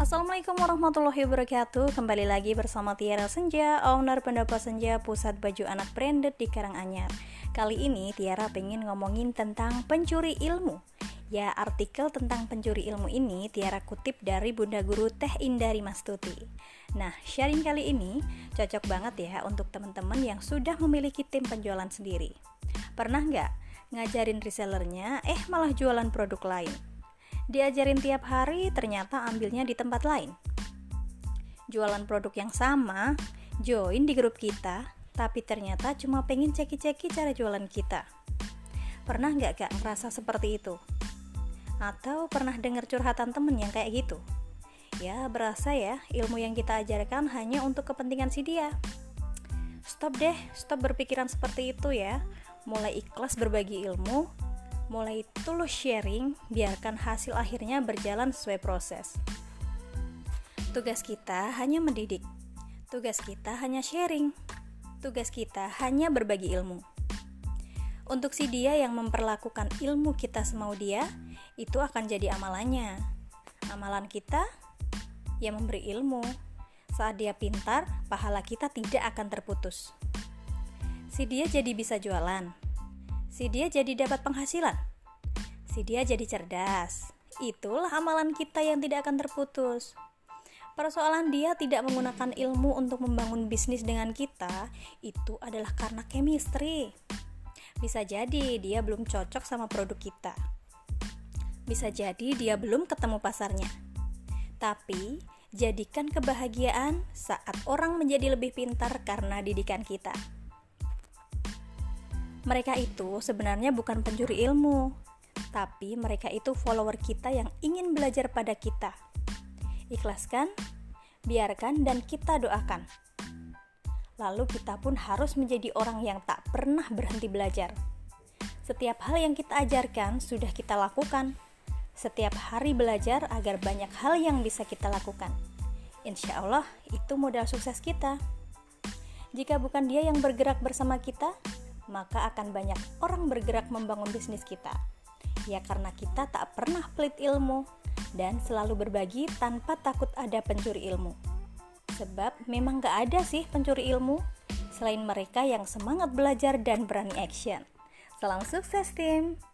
Assalamualaikum warahmatullahi wabarakatuh. Kembali lagi bersama Tiara Senja Owner pendapat Senja Pusat Baju Anak Branded di Karanganyar. Kali ini Tiara pengen ngomongin tentang pencuri ilmu. Ya artikel tentang pencuri ilmu ini Tiara kutip dari Bunda Guru Teh Indari Mastuti. Nah sharing kali ini cocok banget ya untuk teman-teman yang sudah memiliki tim penjualan sendiri. Pernah nggak ngajarin resellernya eh malah jualan produk lain diajarin tiap hari ternyata ambilnya di tempat lain. Jualan produk yang sama, join di grup kita, tapi ternyata cuma pengen ceki-ceki cara jualan kita. Pernah nggak gak ngerasa seperti itu? Atau pernah dengar curhatan temen yang kayak gitu? Ya, berasa ya ilmu yang kita ajarkan hanya untuk kepentingan si dia. Stop deh, stop berpikiran seperti itu ya. Mulai ikhlas berbagi ilmu, mulai tulus sharing, biarkan hasil akhirnya berjalan sesuai proses. Tugas kita hanya mendidik, tugas kita hanya sharing, tugas kita hanya berbagi ilmu. Untuk si dia yang memperlakukan ilmu kita semau dia, itu akan jadi amalannya. Amalan kita yang memberi ilmu. Saat dia pintar, pahala kita tidak akan terputus. Si dia jadi bisa jualan, si dia jadi dapat penghasilan. Si dia jadi cerdas. Itulah amalan kita yang tidak akan terputus. Persoalan dia tidak menggunakan ilmu untuk membangun bisnis dengan kita, itu adalah karena chemistry. Bisa jadi dia belum cocok sama produk kita. Bisa jadi dia belum ketemu pasarnya. Tapi, jadikan kebahagiaan saat orang menjadi lebih pintar karena didikan kita mereka itu sebenarnya bukan pencuri ilmu, tapi mereka itu follower kita yang ingin belajar pada kita. Ikhlaskan, biarkan, dan kita doakan. Lalu kita pun harus menjadi orang yang tak pernah berhenti belajar. Setiap hal yang kita ajarkan sudah kita lakukan. Setiap hari belajar agar banyak hal yang bisa kita lakukan. Insya Allah, itu modal sukses kita. Jika bukan dia yang bergerak bersama kita, maka akan banyak orang bergerak membangun bisnis kita. Ya karena kita tak pernah pelit ilmu dan selalu berbagi tanpa takut ada pencuri ilmu. Sebab memang gak ada sih pencuri ilmu selain mereka yang semangat belajar dan berani action. Salam sukses tim!